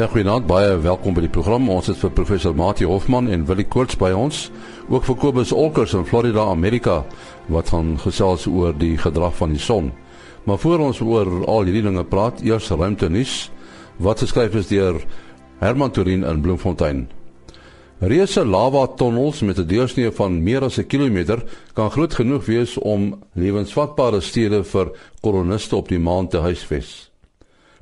Ja, goeienaand, baie welkom by die program. Ons het vir professor Mati Hofman en Willie Koorts by ons, ook vir Kobus Olkers in Florida, Amerika, wat gaan gesels oor die gedrag van die son. Maar voor ons oor al hierdie dinge praat, eers ruimte nuus wat geskryf is deur Herman Turin in Bloemfontein. Reuse lava tonnels met 'n deursnee van meer as 'n kilometer kan groot genoeg wees om lewensvatbare stede vir koloniste op die maan te huisves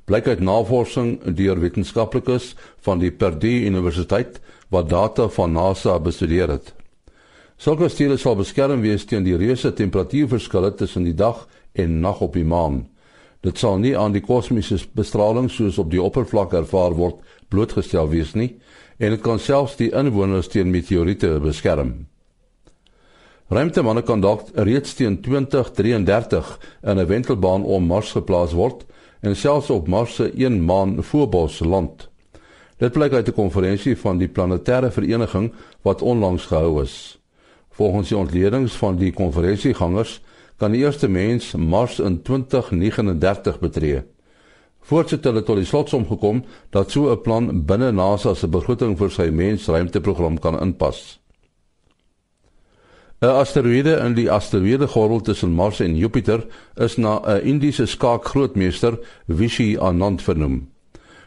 blyk uit navorsing deur wetenskaplikes van die Purdue Universiteit wat data van NASA bestudeer het. Sulke stele sal beskerm wees teen die reuse temperatuurverskille tussen die dag en nag op die maan. Dit sal nie aan die kosmiese bestraling soos op die oppervlak ervaar word blootgestel wees nie en dit kan selfs die inwoners teen meteoriete beskerm. Ruimtemanne kan dalk reeds teen 2033 in 'n wentelbaan om Mars geplaas word en selfs op Mars se een maan voorbos land. Dit blyk uit 'n konferensie van die planetêre vereniging wat onlangs gehou is. Volgens die ontledings van die konferensiegangers kan die eerste mens Mars in 2039 betree. Voortsit hulle tot die slotsom gekom dat so 'n plan binne NASA se begroting vir sy mensruimteprogram kan inpas. 'n Asteroïde in die asteroïdegordel tussen Mars en Jupiter is na 'n Indiese skaakgrootmeester Vishy Anand vernoem.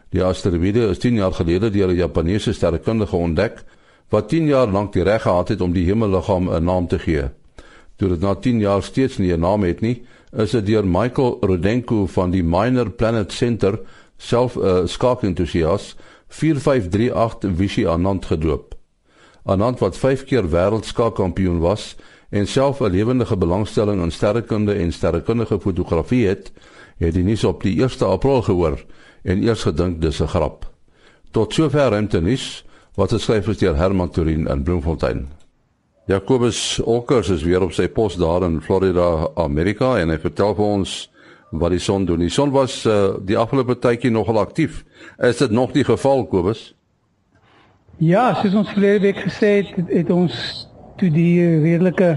Die asteroïde is 10 jaar gelede deur 'n Japannese sterrekundige ontdek wat 10 jaar lank die reg gehad het om die hemelliggaam 'n naam te gee. Toe dit na 10 jaar steeds nie 'n naam het nie, is dit deur Michael Rodenko van die Minor Planet Center, self 'n skaakentoesias, 4538 Vishy Anand gedoop. Anand wat 5 keer wêreldskaakkampioen was en self 'n lewendige belangstelling in sterrekunde en sterrekundige fotografie het, het hy nuus op die 1 April gehoor en eers gedink dis 'n grap. Tot sover ruimte nuus wat geskryf is deur Herman Turin in Bloemfontein. Jacobus Olkers is weer op sy pos daar in Florida, Amerika en hy vertel vir ons wat die son doen. Die son was uh, die afgelope tydjie nogal aktief. Is dit nog die geval, Kobus? Ja, soos ons verlede week gesê het, het, ons toe die redelike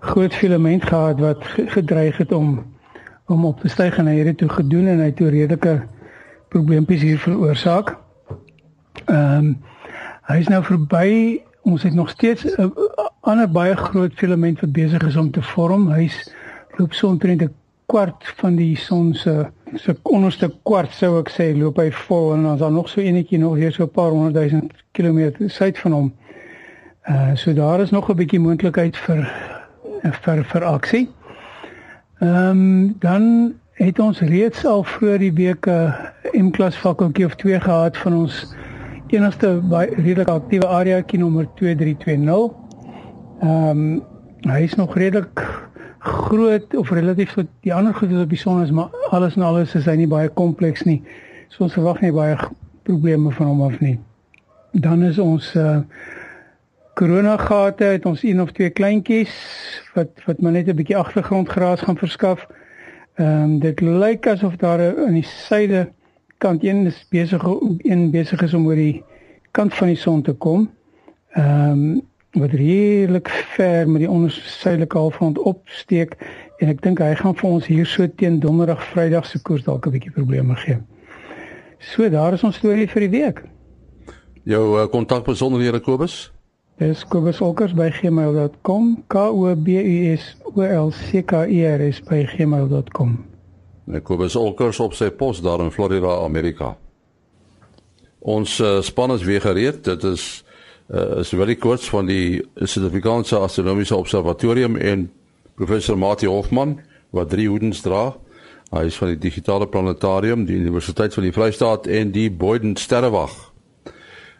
groot filament gehad wat gedreig het om om op te styg en hy het dit toe gedoen en hy het toe redelike probleempies hier veroorsaak. Ehm um, hy is nou verby. Ons het nog steeds 'n ander baie groot filament wat besig is om te vorm. Hy's loop so omtrent 'n kwart van die son se so onderste kwart sou ek sê loop hy vol en dan is daar nog so enetjie nog hier so 'n paar honderd duisend kilometer suid van hom. Uh so daar is nog 'n bietjie moontlikheid vir vir vir aksie. Ehm um, dan het ons reeds al vroeër die week 'n M-klas fakkeltjie of 2 gehad van ons enigste baie redelik aktiewe area kie nommer 2320. Ehm um, hy is nog redelik groot of relatief tot die ander goed wat op die son is, maar alles en alles is hy nie baie kompleks nie. So ons verwag nie baie probleme van hom af nie. Dan is ons uh korona gate het ons een of twee kleintjies wat wat maar net 'n bietjie agtergrondgras gaan verskaf. Ehm um, dit lyk asof daar aan die suide kant een is besig een besig is om oor die kant van die son te kom. Ehm um, wat redelik ver met die ondersuidelike halfrond opsteek en ek dink hy gaan vir ons hier so teen donderdag vrydag se koers dalk 'n bietjie probleme gee. So daar is ons storie vir die week. Jou uh, kontak besonderhede Kobus? Dis kobus.olkers@gmail.com. K O B U S O L C K E R S by gmail.com. Nee, Kobus Olkers op sy pos daar in Florida, Amerika. Ons uh, span is weer gereed. Dit is uh, is baie kort van die Suid-Afrikaanse Astronomiese Observatorium en professor Mati Hofman wat drie hoedens dra. Hy is van die Digitale Planetarium, die Universiteit van die Vrystaat en die Boyden Sterrewag.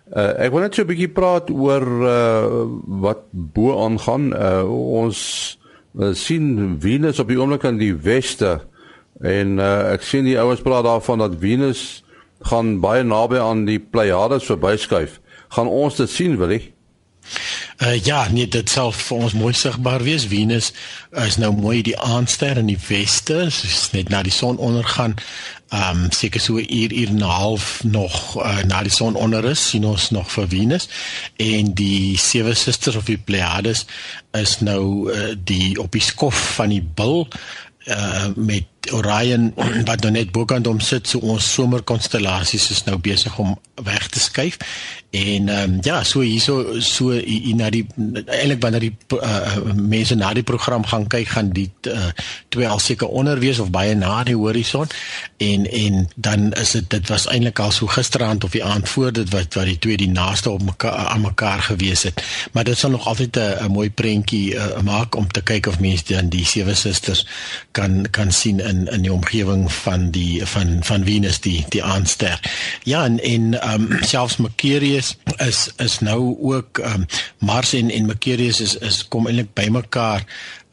Uh, ek wil net so 'n bietjie praat oor uh, wat bo aangaan. Uh, ons uh, sien Venus op die oomblik aan die weste en uh, ek sien die ouens praat daarvan dat Venus gaan baie naby aan die Pleiades verbyskuif gaan ons dit sien wil jy? Uh ja, nee, dit sal vir ons mooi sigbaar wees. Venus is nou mooi die aandster in die weste, soos net na die son ondergaan. Um seker so 'n uur, uur en 'n half nog uh, na die son onder is, sien ons nog vir Venus en die sewe susters of die Pleiades is nou uh, die op die skof van die bil uh met Orion wat nou net bokant hom sit so ons somerkonstellasies is nou besig om weg te skuif. En um, ja so hierso so hier na die eintlik wanneer die uh, mense na die program gaan kyk gaan die uh, twee al seker onder wees of baie na die horison. En en dan is dit dit was eintlik al so gisteraand of die aand voor dit wat wat die twee die naaste op mekaar aan mekaar gewees het. Maar dit sal nog altyd 'n mooi prentjie uh, maak om te kyk of mense dan die sewe susters kan kan sien in in die omgewing van die van van Venus die die aanster ja en en ehm um, selfs Mercurius is is nou ook ehm um, Mars en en Mercurius is is kom eintlik bymekaar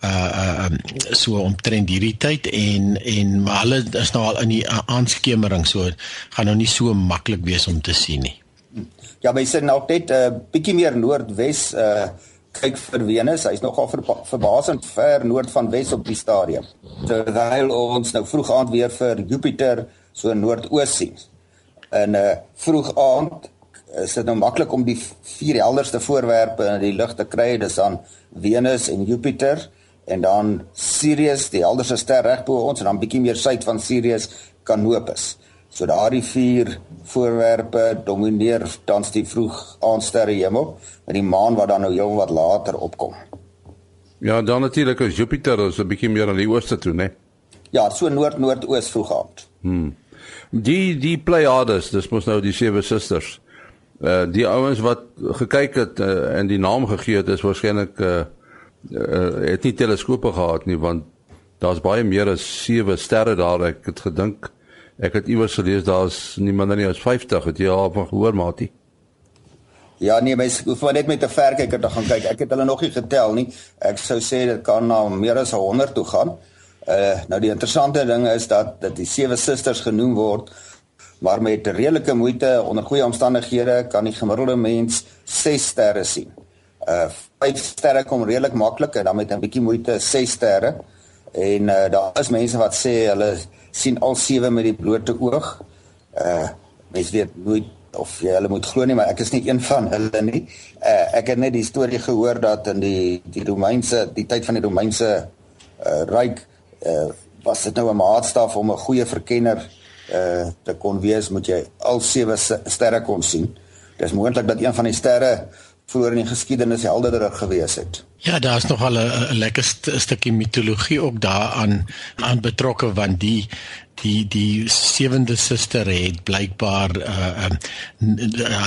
uh uh um, so omtrent hierdie tyd en en maar hulle is nou al in die aanskemering so gaan nou nie so maklik wees om te sien nie. Ja, by sit nou net 'n uh, bietjie meer noordwes uh kyk vir Venus. Hy's nogal ver, verbasend ver noord van Wes op die stadium. Terwyl ons nou vroeg aand weer vir Jupiter so noordoos sien. In 'n uh, vroeg aand is dit nou maklik om die vier helderste voorwerpe in die lug te kry. Dis aan Venus en Jupiter en dan Sirius, die helderste ster reg bo ons en dan bietjie meer suid van Sirius, Canopus. So daardie vier voorwerpe domineer tans die vroeg aansterre hemel met die maan wat dan nou heel wat later opkom. Ja, dan natuurlik is Jupiter is 'n bietjie meer aan die ooste toe, né? Ja, so noord-noordoos vroeg aand. Hmm. Die die Pleiades, dis mos nou die sewe susters. Uh die ouens wat gekyk het uh, en die naam gegee het is waarskynlik uh uh, het nie teleskope gehad nie want daar's baie meer as 7 sterre daar ek het gedink ek het iewers gelees daar's nie minder nie as 50 het jy al van gehoor maatie Ja nee mens hoef maar net met 'n verkyker te gaan kyk. Ek het hulle nog nie getel nie. Ek sou sê dit kan na meer as 100 toe gaan. Uh, nou die interessante ding is dat dat die sewe susters genoem word maar met redelike moeite onder goeie omstandighede kan die gemiddelde mens 6 sterre sien. Uh 5 sterre kom redelik maklik en dan met 'n bietjie moeite 6 sterre. En uh daar is mense wat sê hulle sien al sewe met die blote oog. Uh mense weet nooit of jy hulle moet glo nie, maar ek is nie een van hulle nie. Uh ek het net die storie gehoor dat in die die Romeinse, die tyd van die Romeinse uh ryk uh was dit nou 'n maatstaf om 'n goeie verkenner uh te kon wees, moet jy al sewe sterre kon sien. Dis moontlik dat een van die sterre vroeër in die geskiedenis helderder gewees het. Ja, daar's nog al 'n lekker st stukkie mitologie ook daaraan aan betrokke want die die die sewende suster het blykbaar uh um,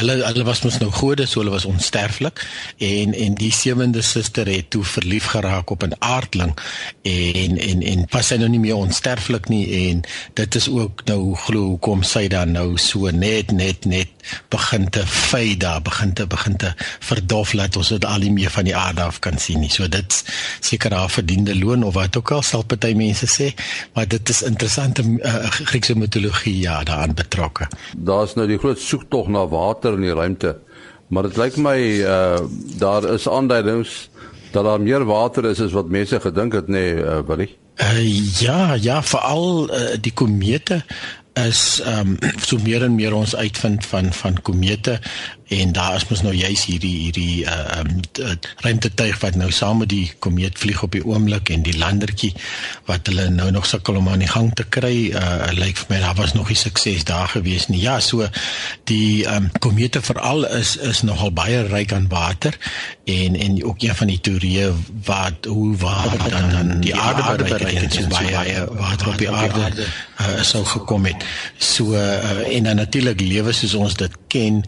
hulle hulle was mos nou gode so hulle was onsterflik. En en die sewende suster het toe verlief geraak op 'n aardling en en en pas sy nou nie meer onsterflik nie. En dit is ook nou glo hoekom sy dan nou so net net net begin te fade daar begin te begin te verdof laat ons dit al nie meer van die aarde af kan sien nie. So dit seker haar verdiende loon of wat ook al sal party mense sê. Maar dit is interessante uh, Griekse mitologie ja daaraan betrokke. Daar's nou die groot soektog na water in die ruimte. Maar dit lyk my uh daar is aanduidings dat daar meer water is as wat mense gedink het nê, nee, uh, Willie. Uh, ja, ja, veral uh, die komete is ehm um, so meer en meer ons uitvind van van komete en daar is mos nou juis hierdie hierdie uh um, ruimtetuig wat nou saam met die komeet vlieg op die oomblik en die landertjie wat hulle nou nog sukkel om aan die gang te kry uh lyk vir my daar was nog nie sukses daar gewees nie. Ja so die um komete veral is is nogal baie ryk aan water en en ook een van die teorieë wat hoe waar dan, dan die aarde bereik het so baie, baie water op die aarde uh, sou gekom het so uh, en dan natuurlik lewe soos ons dit ken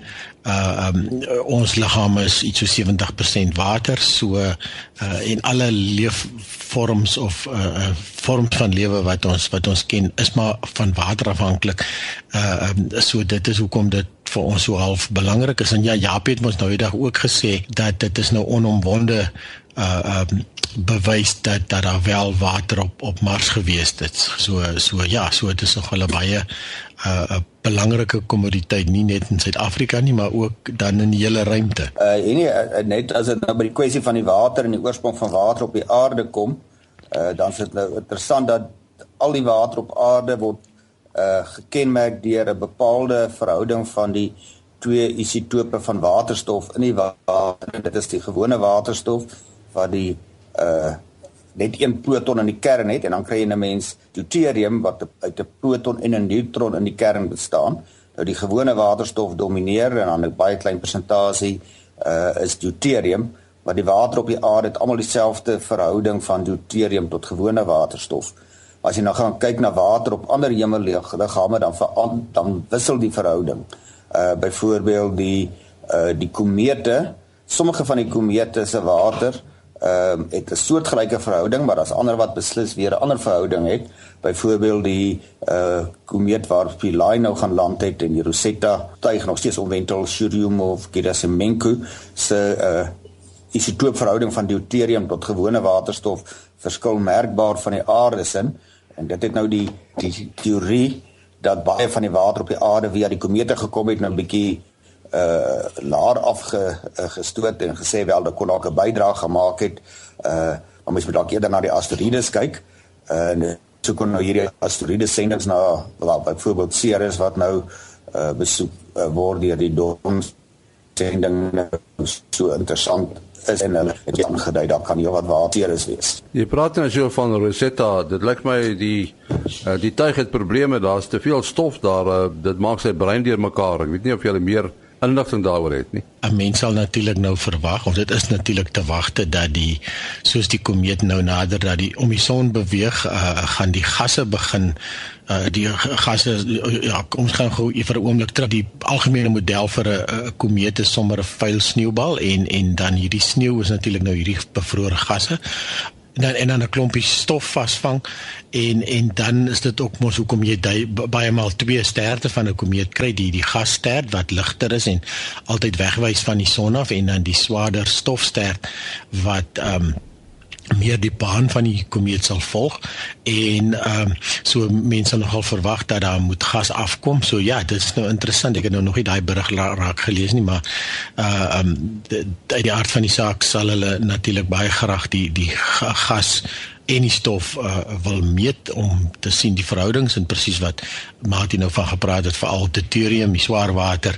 uh um, ons liggaam is iets so 70% water so uh en alle leefvorms of uh vorms van lewe wat ons wat ons ken is maar van water afhanklik. Uh um, so dit is hoekom dit vir ons so half belangrik is en ja Jaap het ons nou eendag ook gesê dat dit is nou onomwonde uh um bewys dat dat daar wel water op op Mars gewees het. So so ja, so dit is nog 'n baie 'n uh, 'n belangrike kommoditeit nie net in Suid-Afrika nie, maar ook dan in die hele ruimte. Uh nee, uh, net as dit nou by die kwessie van die water en die oorsprong van water op die aarde kom, uh dan is dit nou interessant dat al die water op aarde word uh gekenmerk deur 'n bepaalde verhouding van die twee isotope van waterstof in die water. Dit is die gewone waterstof wat die uh net een proton in die kern het en dan kry jy 'n mens deuterium wat uit 'n proton en 'n neutron in die kern bestaan. Nou die gewone waterstof domineer en dan 'n baie klein persentasie uh is deuterium, maar die water op die aarde het almal dieselfde verhouding van deuterium tot gewone waterstof. As jy nou gaan kyk na water op ander hemelliggame dan ver dan wissel die verhouding. Uh byvoorbeeld die uh die komete, sommige van die komete se water ehm um, het 'n soortgelyke verhouding, maar daar's ander wat beslis weer 'n ander verhouding het. Byvoorbeeld die uh komeet waar Philae nou gaan land het en die Rosetta tuig nog steeds omwentel Churyumov Gerasimenko se uh isotoopverhouding van deuterium tot gewone waterstof verskil merkbaar van die aarde se en dit het nou die die teorie dat baie van die water op die aarde via die komete gekom het nou 'n bietjie uh laer afgestoot uh, en gesê wel dat kon ook 'n bydrae gemaak het. Uh maar mens moet dalk eerder na die asteroïdes kyk. Uh, en so kon nou hierdie asteroïdes sendings na wel byvoorbeeld Ceres wat nou uh besoek uh, word deur die Dawn sending so interessant is en hulle het aangedui dat kan hier wat water is wees. Jy praat nou so van Rosetta, dit lyk my die uh, die tuig het probleme, daar's te veel stof daar, uh, dit maak sy brein deurmekaar. Ek weet nie of jy meer inligting daaroor het nie. 'n Mens sal natuurlik nou verwag of dit is natuurlik te wagte dat die soos die komeet nou nader dat die om die son beweeg, uh, gaan die gasse begin uh die gasse ja ons gaan gou vir 'n oomblik terug die algemene model vir 'n komeet is sommer 'n vuil sneeubal en en dan hierdie sneeu is natuurlik nou hierdie bevrore gasse dan en dan 'n klompie stof vasvang en en dan is dit ook mos hoekom jy baie maal twee sterte van 'n komeet kry. Die die gasster wat ligter is en altyd wegwys van die son af en dan die swaarder stofster wat ehm um, meer die baan van die komeet sal volg en ehm um, so mense nogal verwag dat daar moet gas afkom. So ja, dit is nou interessant. Ek het nou nog nie daai berig raak gelees nie, maar uh ehm um, uit die aard van die saak sal hulle natuurlik baie graag die die gas en die stof uh, wil meet om te sien die verhoudings en presies wat Martin nou van gepraat het veral deuterium, die swaar water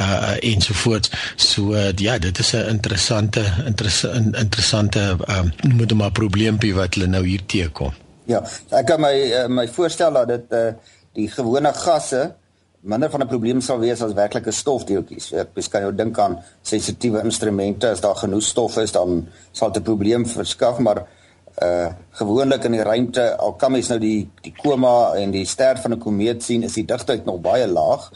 uh ensovoorts. So uh, ja, dit is 'n interessante interessante interessante um noem dit maar probleempie wat hulle nou hier teekom. Ja, ek kan my uh, my voorstel dat dit uh die gewone gasse minder van 'n probleem sal wees as werklike stofdeeltjies. Ek kan jou dink aan sensitiewe instrumente, as daar genoeg stof is, dan sal dit 'n probleem verskaf, maar uh gewoonlik in die ruimte al kan mens nou die die koma en die ster van 'n komeet sien is die digtheid nog baie laag.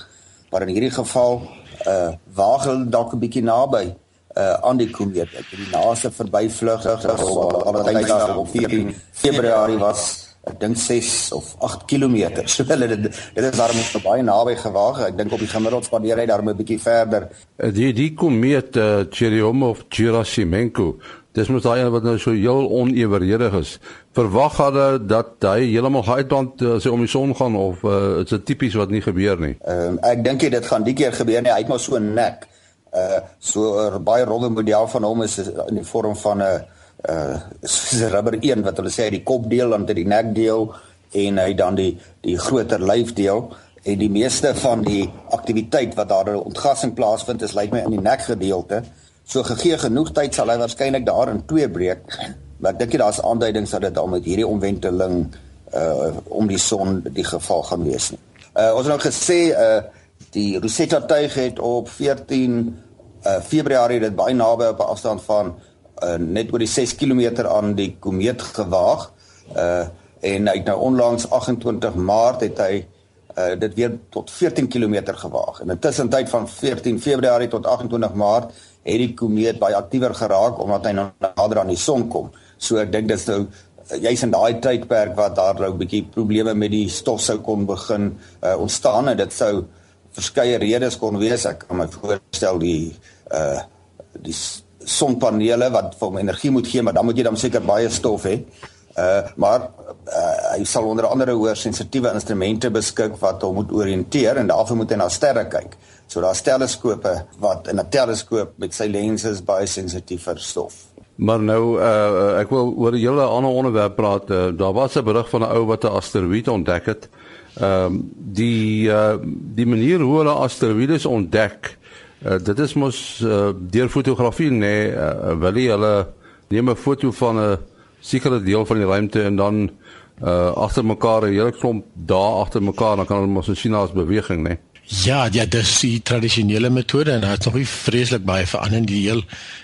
Maar in hierdie geval uh waag hulle dalk 'n bietjie naby uh aan die komeet. Ek het die naaste verbyvlug op allerlei dae op 14 Februarie was ek dink 6 of 8 km so hulle dit dit is daarom nog baie naby gewaag. Ek dink op die gemiddeld spandeer hy daarmee 'n bietjie verder. Die die komeet uh, Churyumov-Gerasimenko Dis mos daai wat nou so heel oneweredig is. Verwag hulle dat hy heeltemal uitbrand as hy om die son gaan of uh, is dit tipies wat nie gebeur nie? Ehm um, ek dink dit gaan die keer gebeur nie. Hy het maar so 'n nek. Uh so 'n baie rowwe model van hom is in die vorm van 'n uh 'n rubber een wat hulle sê die kopdeel en dit die nekdeel en hy dan die die groter lyfdeel en die meeste van die aktiwiteit wat daar ontgassing plaasvind is lyk my in die nekgedeelte. So gegee genoeg tyd sal hy waarskynlik daar in twee breek. Maar ek dink daar's aanduidings dat dit al met hierdie omwenteling uh om die son die geval gaan wees nie. Uh ons het nou gesê uh die Rosetta tuig het op 14 uh Februarie dit baie naby op 'n afstand van uh net oor die 6 km aan die komeet gewaag. Uh en hy het nou onlangs 28 Maart het hy uh dit weer tot 14 km gewaag. En intussen tyd van 14 Februarie tot 28 Maart het die komeet baie aktiewer geraak omdat hy nou nader aan die son kom. So ek dink dis nou jy's in daai tydperk wat daar nou 'n bietjie probleme met die stof sou kon begin uh, ontstaan en dit sou verskeie redes kon wees. Ek kan my voorstel die uh die sonpanele wat vir hom energie moet gee, maar dan moet jy dan seker baie stof hê. Uh maar uh, hy sal onder andere hoër sensitiewe instrumente beskik wat hom moet orienteer en daarvoor moet hy na sterre kyk. So daar's teleskope wat in 'n teleskoop met sy lenses baie sensitief vir stof. Maar nou uh ek wil oor 'n hele ander onderwerp praat. Uh, daar was 'n berig van 'n ou wat 'n asteroïde ontdek het. Ehm um, die uh die manier hoe hulle asteroïdes ontdek, uh, dit is mos uh, deur fotografie nê, nee, uh, wil jy hulle neem 'n foto van 'n sekere deel van die ruimte en dan uh agter mekaar 'n hele klomp dae agter mekaar dan kan hulle mos sien as beweging, né? Nee? Ja, ja, dis die tradisionele metode en dit is nog nie vreeslik baie verander die heel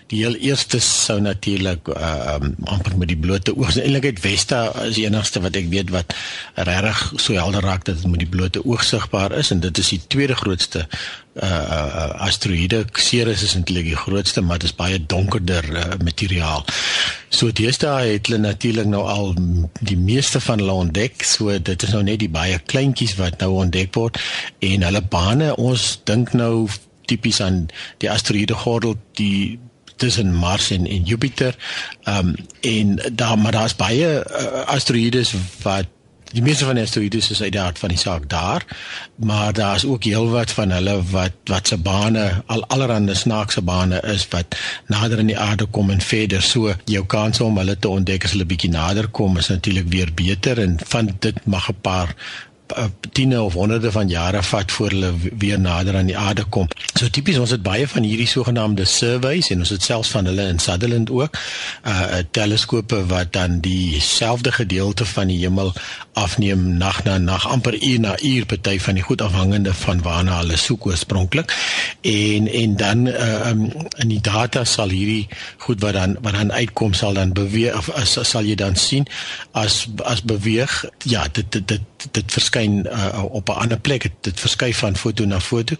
die heel eerste sou natuurlik uh um, amper met die blote oog. Eintlik uit Weste is die enigste wat ek weet wat regtig so helder raak dat dit met die blote oog sigbaar is en dit is die tweede grootste uh, uh asteroïde. Ceres is eintlik die grootste, maar dit is baie donkerder uh, materiaal. So deesdae het hulle natuurlik nou al die meeste van hulle ontdek. So dit is nou net die baie kleintjies wat nou ontdek word en hulle bane ons dink nou tipies aan die asteroïde gordel die tussen Mars en en Jupiter. Ehm um, en daar maar daar's baie uh, asteroïdes wat die meeste van die asteroïdes is uit die aard van die saak daar, maar daar's ook heelwat van hulle wat wat se bane al allerhande snaakse bane is wat nader aan die aarde kom en verder. So jou kans om hulle te ontdek as hulle bietjie nader kom is natuurlik weer beter en van dit mag 'n paar tiene of honderde van jare vat voor hulle weer nader aan die aarde kom. So tipies ons het baie van hierdie sogenaamde surveys en ons het selfs van hulle in Sutherland ook uh teleskope wat dan dieselfde gedeelte van die hemel afneem nag na nag amper uur na uur party van die goed afhangende van waarna hulle soek oorspronklik. En en dan uh um, in die data sal hierdie goed wat dan wat dan uitkom sal dan beweeg of as, sal jy dan sien as as beweeg ja dit dit dit, dit verskyn uh, op 'n ander plek. Dit, dit verskuif van foto na foto.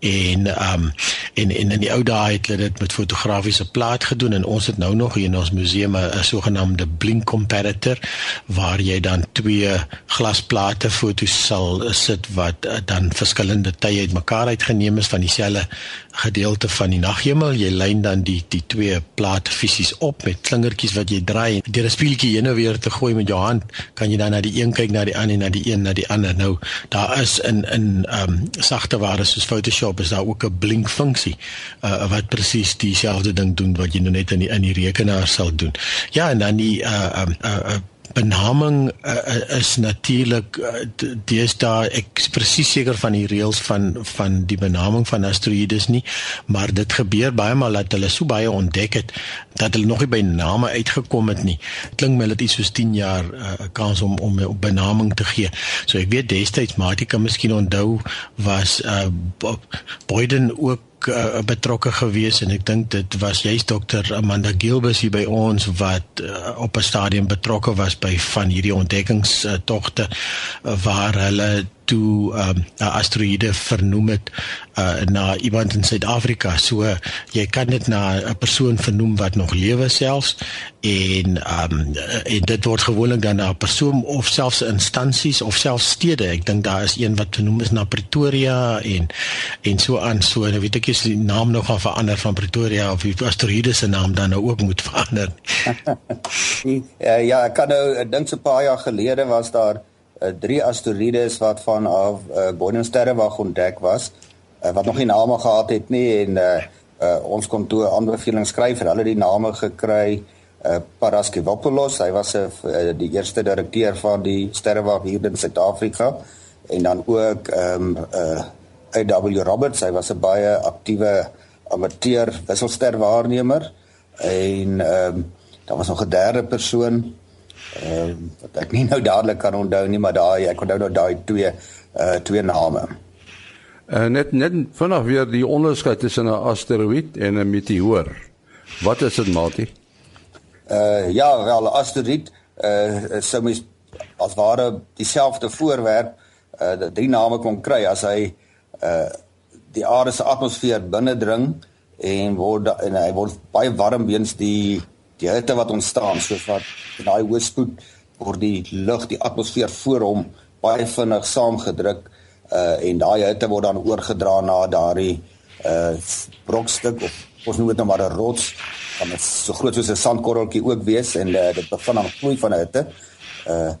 En ehm um, en, en in die ou dae het hulle dit met fotografiese plaat gedoen. En ons het nou nog hier in ons museum 'n sogenaamde blink comparator waar jy dan twee glasplate fotos sal sit wat uh, dan verskillende tye uitmekaar uitgeneem is van dieselfde gedeelte van die naghemel. Jy lyn dan die die twee plate fisies op met klingertjies wat jy draai. Deur 'n speeltjie heen en weer te gooi met jou hand kan jy dan na die een kyk na die ander en na die een na die ander. Nou daar is in in ehm um, sagte ware soos Photoshop is daar ook 'n blink funksie uh, wat presies dieselfde ding doen wat jy nou net in die in die rekenaar sal doen. Ja, en dan die uh ehm uh, uh, uh, benaming uh, is natuurlik uh, deesdae ek presies seker van die reëls van van die benaming van asteroïdes nie maar dit gebeur baie maal dat hulle so baie ontdek het dat hulle nog nie by name uitgekom het nie. Klink my dit iets soos 10 jaar 'n uh, kans om om 'n benaming te gee. So ek weet destyds Matika miskien onthou was uh, Boyden ook uh, betrokke gewees en ek dink dit was juist dokter Amanda Gilbus hier by ons wat uh, op 'n stadium betrokke was by van hierdie ontdekkingstogte uh, waar hulle toe um, 'n asteroïde vernoem het uh, na iemand in Suid-Afrika. So jy kan dit na 'n persoon vernoem wat nog lewe selfs en um, en dit word gewoonlik dan na 'n persoon of selfs instansies of selfs stede. Ek dink daar is een wat vernoem is na Pretoria en en so aan so en weet ek is die naam nog gaan verander van Pretoria of die asteroïde se naam dan nou ook moet verander. ja, ek kan nou dink so 'n paar jaar gelede was daar uh, drie asteroïdes wat van af uh, Bodensterrewag ontdek was uh, wat nog nie name gehad het nie en uh, uh, ons kon toe aanbevelings skryf en hulle die name gekry uh, Paraskevopoulos hy was uh, die eerste direkteur van die sterrewag hier in Suid-Afrika en dan ook ehm um, uh, A.W. Roberts hy was 'n baie aktiewe amateur wisselsterwaarnemer en ehm um, daar was nog 'n derde persoon Ehm uh, wat ek nie nou dadelik kan onthou nie, maar daai ek onthou nou daai twee uh twee name. En uh, net net vanaf weer die onderskeid tussen 'n asteroïde en 'n meteoor. Wat is dit, Mati? Uh ja, wel 'n asteroïde uh sou mens as ware dieselfde voorwerp uh drie name kon kry as hy uh die aarde se atmosfeer binnendring en word en hy word baie warm weens die die hitte wat ontstaan soos wat in daai hoë spoed word die lug die atmosfeer voor hom baie vinnig saamgedruk uh en daai hitte word dan oorgedra na daardie uh brokstuk of ons noem dit nou maar 'n rots kan dit so groot soos 'n sandkorreltjie ook wees en uh, dit begin dan vloei van hitte uh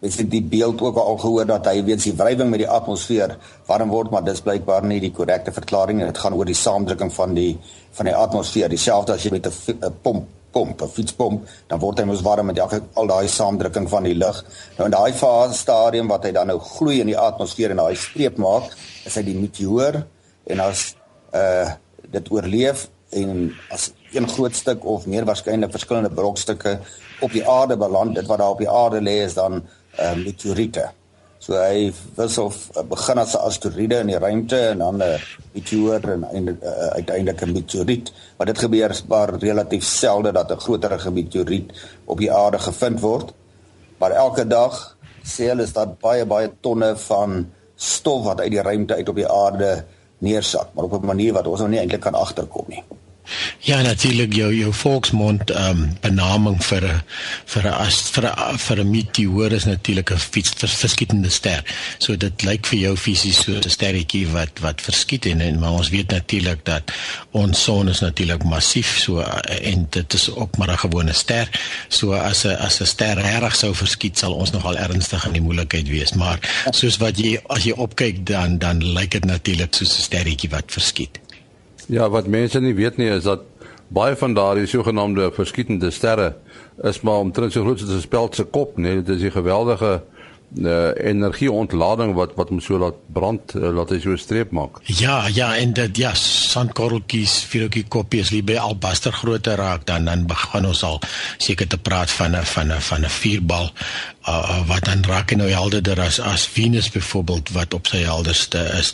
Ek het die beeld ook al gehoor dat hy weens die wrywing met die atmosfeer warm word, maar dis blykbaar nie die korrekte verklaring en dit gaan oor die saamdrukking van die van die atmosfeer. Dieselfde as jy met 'n pomp pomp, 'n fietspomp, dan word hy mos warm met elke al daai saamdrukking van die lug. Nou in daai fase stadium wat hy dan nou gloei in die atmosfeer en daai streep maak, is hy die meteoor en as uh dit oorleef en as een groot stuk of meer waarskynlik verskillende brokstukke op die aarde beland. Dit wat daar op die aarde lê is dan uh, meteoriete. So hy wissel uh, begin as 'n asteroïde in die ruimte en dan 'n meteoor en uh, uiteindelik 'n meteoriet. Maar dit gebeur maar relatief selde dat 'n groter meteoriet op die aarde gevind word. Maar elke dag sê hulle is daar baie baie tonne van stof wat uit die ruimte uit op die aarde neersak, maar op 'n manier wat ons nog nie eintlik kan agterkom nie. Ja natuurlik jou jou volksmond ehm um, benaming vir 'n vir 'n as vir 'n vir 'n meteoor is natuurlik 'n fiets verskietende ster. So dit lyk vir jou fisies so 'n sterretjie wat wat verskiet en, en maar ons weet natuurlik dat ons son is natuurlik massief so en dit is ook maar 'n gewone ster. So as 'n as 'n ster reg sou verskiet sal ons nogal ernstig in die moeilikheid wees. Maar soos wat jy as jy opkyk dan dan lyk dit natuurlik soos 'n sterretjie wat verskiet. Ja, wat mense nie weet nie is dat baie van daardie sogenaamde verskietende sterre is maar omtrent so groot as 'n speld se kop, nee, dit is 'n geweldige uh, energieontlading wat wat hom so laat brand uh, laat hy so 'n streep maak. Ja, ja, en dit ja, sandkorreltjies, vierhoekie koppies lê by albaster grootte raak dan dan begin ons al seker te praat van 'n van 'n van 'n vuurbal uh, wat dan raak nou helderder as as Venus byvoorbeeld wat op sy helderste is.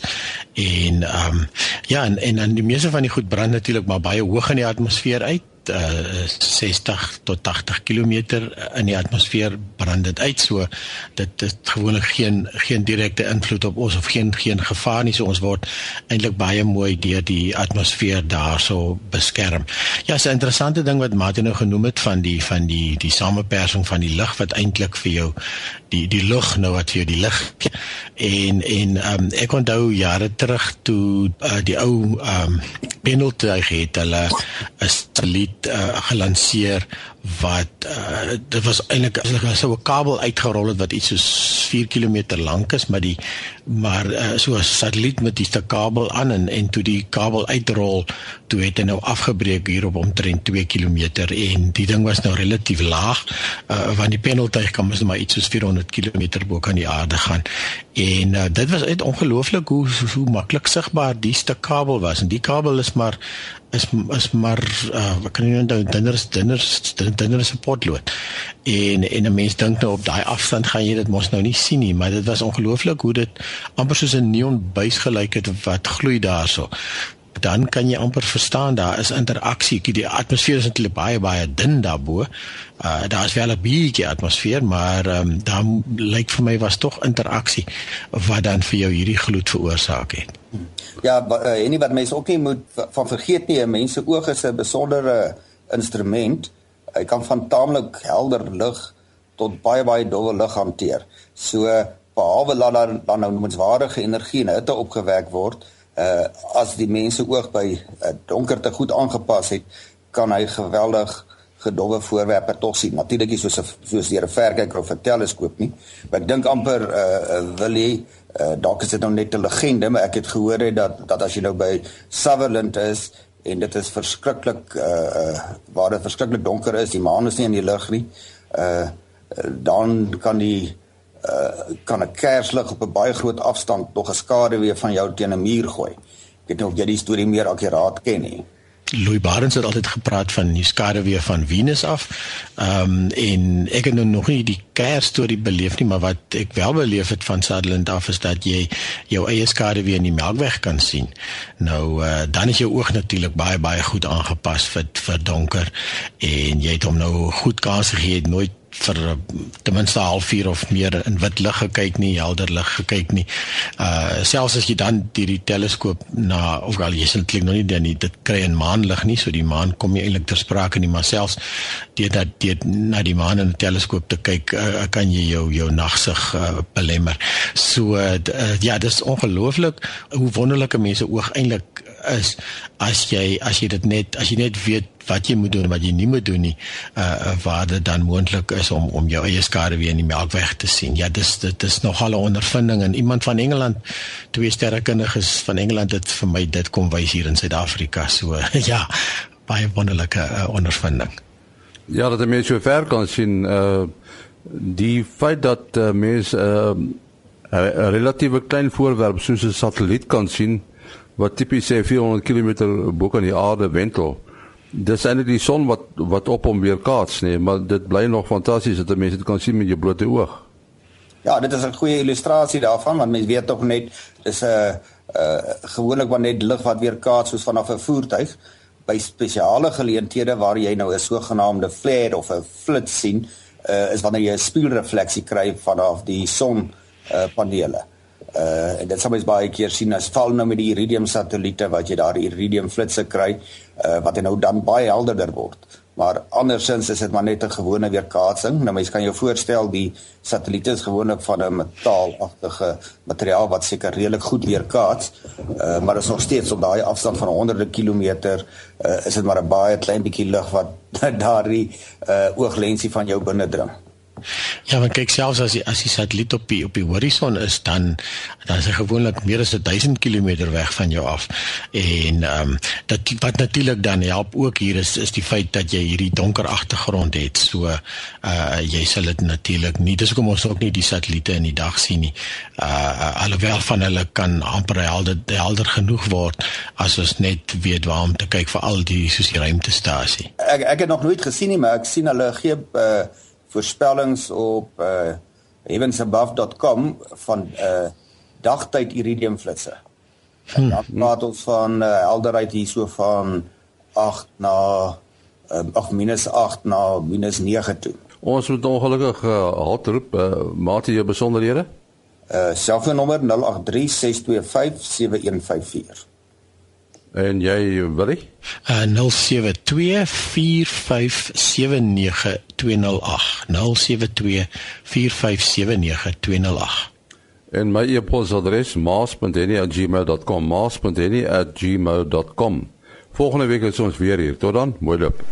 En ehm um, ja, en en dan die meeste van die goed brand natuurlik maar baie hoog in die atmosfeer uit uh, eh, 60 tot 80 km in die atmosfeer brand dit uit. So dit het gewoonlik geen geen direkte invloed op ons of geen geen gevaar nie. So ons word eintlik baie mooi deur die atmosfeer daarso beskerm. Ja, 'n interessante ding wat Martin nou genoem het van die van die die samepersing van die lig wat eintlik vir jou die die lug nou wat vir jou die lig en en um, ek onthou jare terug toe uh, die ou um, pendeltuig het hulle 'n satelliet uh, gelanseer wat uh, dit was eintlik as hulle so 'n kabel uitgerol het wat iets soos 4 km lank is maar die maar uh, so 'n satelliet met die kabel aan en en toe die kabel uitrol toe het hy nou afgebreek hier op omtrent 2 km en die ding was nou relatief laag. Uh, want die pendeltuig kan mos maar iets soos 400 km bo kan die aarde gaan. En uh, dit was uit ongelooflik hoe hoe maklik sigbaar die stuk kabel was. En die kabel is maar is is maar uh, wat kan jy nou dinner dinner dinner se potlood. En en 'n mens dink nou op daai afstand gaan jy dit mos nou nie sien nie, maar dit was ongelooflik hoe dit amper soos 'n neonbuis gelyk het wat gloei daarso dan kan jy amper verstaan daar is interaksie. Die atmosfeer is eintlik baie baie dun daarbo. Uh daar is wel 'n bietjie atmosfeer, maar ehm um, dan lyk vir my was tog interaksie wat dan vir jou hierdie gloed veroorsaak het. Ja, uh, en nie wat mense ook nie moet van vergeet nie, mense oog is 'n besondere instrument. Hy kan van taamlik helder lig tot baie baie dowwe lig hanteer. So behalwe dat daar dan nou noemenswaardige energie en hitte opgewek word, uh as die mense oog by uh, donkerte goed aangepas het, kan hy geweldig gedowwe voorwerpe tog sien. Natuurlik nie soos 'n soos deur 'n verkyker of 'n teleskoop nie. Maar ek dink amper uh wil jy uh dalk is dit nou net 'n legende, maar ek het gehoor het dat dat as jy nou by Sutherland is en dit is verskriklik uh waar dit verskriklik donker is, die maan is nie in die lug nie. Uh dan kan die uh, kan 'n kerslig op 'n baie groot afstand tog 'n skaduwee van jou teen 'n muur gooi. Ek weet nie of jy die storie meer akkuraat ken nie. Louis Barnes het altyd gepraat van die skaduwee van Venus af. Ehm um, en ek het nou nog nie die kersstorie beleef nie, maar wat ek wel beleef het van Sutherland af is dat jy jou eie skaduwee in die Melkweg kan sien. Nou uh, dan is jou oog natuurlik baie baie goed aangepas vir vir donker en jy het hom nou goed kans gegee, nooit vir eh, ten minste 'n halfuur of meer in wit lig gekyk nie, helder lig gekyk nie. Uh selfs as jy dan deur die teleskoop na of al jy sien klink nog nie dan nie, dit kry 'n maanlig nie, so die maan kom nie eintlik ter sprake nie, maar selfs deur dat deur na die maan in 'n teleskoop te kyk, uh, kan jy jou jou nagsig uh, belemmer. So uh, ja, dis ongelooflik hoe wonderlike mense oog eintlik is as jy as jy dit net as jy net weet wat jy moet doen en wat jy nie moet doen nie uh waar dit dan moontlik is om om jou eie skade weer in die melkweg te sien. Ja, dis dit is nogal 'n ondervinding en iemand van Engeland, twee sterrekundiges van Engeland het vir my dit kom wys hier in Suid-Afrika. So ja, baie wonderlike uh, ondervinding. Ja, dat mense so ver kan sien uh die feit dat uh, mense uh 'n relatiewe klein voorwerp soos 'n satelliet kan sien wat tipies sê 400 km bo kan die aarde wentel Dis eintlik die son wat wat op hom weer kaats nee, maar dit bly nog fantasties dat mense dit kan sien met jou blote oog. Ja, dit is 'n goeie illustrasie daarvan want mense weet tog net dis 'n uh, uh, gewoonlik maar net lig wat weer kaats soos vanaf 'n voertuig by spesiale geleenthede waar jy nou 'n sogenaamde flare of 'n flits sien, uh, is wanneer jy 'n spieelrefleksie kry vanaf die son uh, panele. Uh en dit sou mens baie keer sien as val nou met die iridium satelliete wat jy daar iridium flitsse kry, uh wat nou dan baie helderder word maar andersins is dit maar net 'n gewone weerkaatsing. Nou mense kan jou voorstel die satelliet is gewoonlik van 'n metaalagtige materiaal wat seker redelik goed weerkaats. Uh, maar is nog steeds op daai afstand van honderde kilometer uh, is dit maar 'n baie klein bietjie lig wat daardie uh, ooglensie van jou binne dring. Ja, want kyk selfs as die as die satelliet op die op die horison is dan dan is hy gewoonlik meer as 1000 km weg van jou af. En ehm um, dat wat natuurlik dan help ook hier is is die feit dat jy hierdie donker agtergrond het. So uh jy sal dit natuurlik nie dis hoekom ons ook nie die satelliete in die dag sien nie. Uh alhoewel van hulle kan amper helder helder genoeg word as ons net weet waar om te kyk vir al die soos die ruimtestasie. Ek ek het nog nooit gesien nie, maar ek sien hulle gee uh voorspellings op uh heavensabove.com van uh dagtyd iridium flitsse. Hmm. Dan praat ons van uh, helderheid hierso van 8 na um, of minus 8 na minus 9 toe. Ons moet ongelukkig uh, halt roep uh, mate jou besonderhede. Uh selfoonnommer 0836257154. En jy wil ek? Uh 0724579208. 0724579208. En my e-posadres maas.henny@gmail.com maas.henny@gmail.com. Volgende week is ons weer hier. Tot dan. Mooi loop.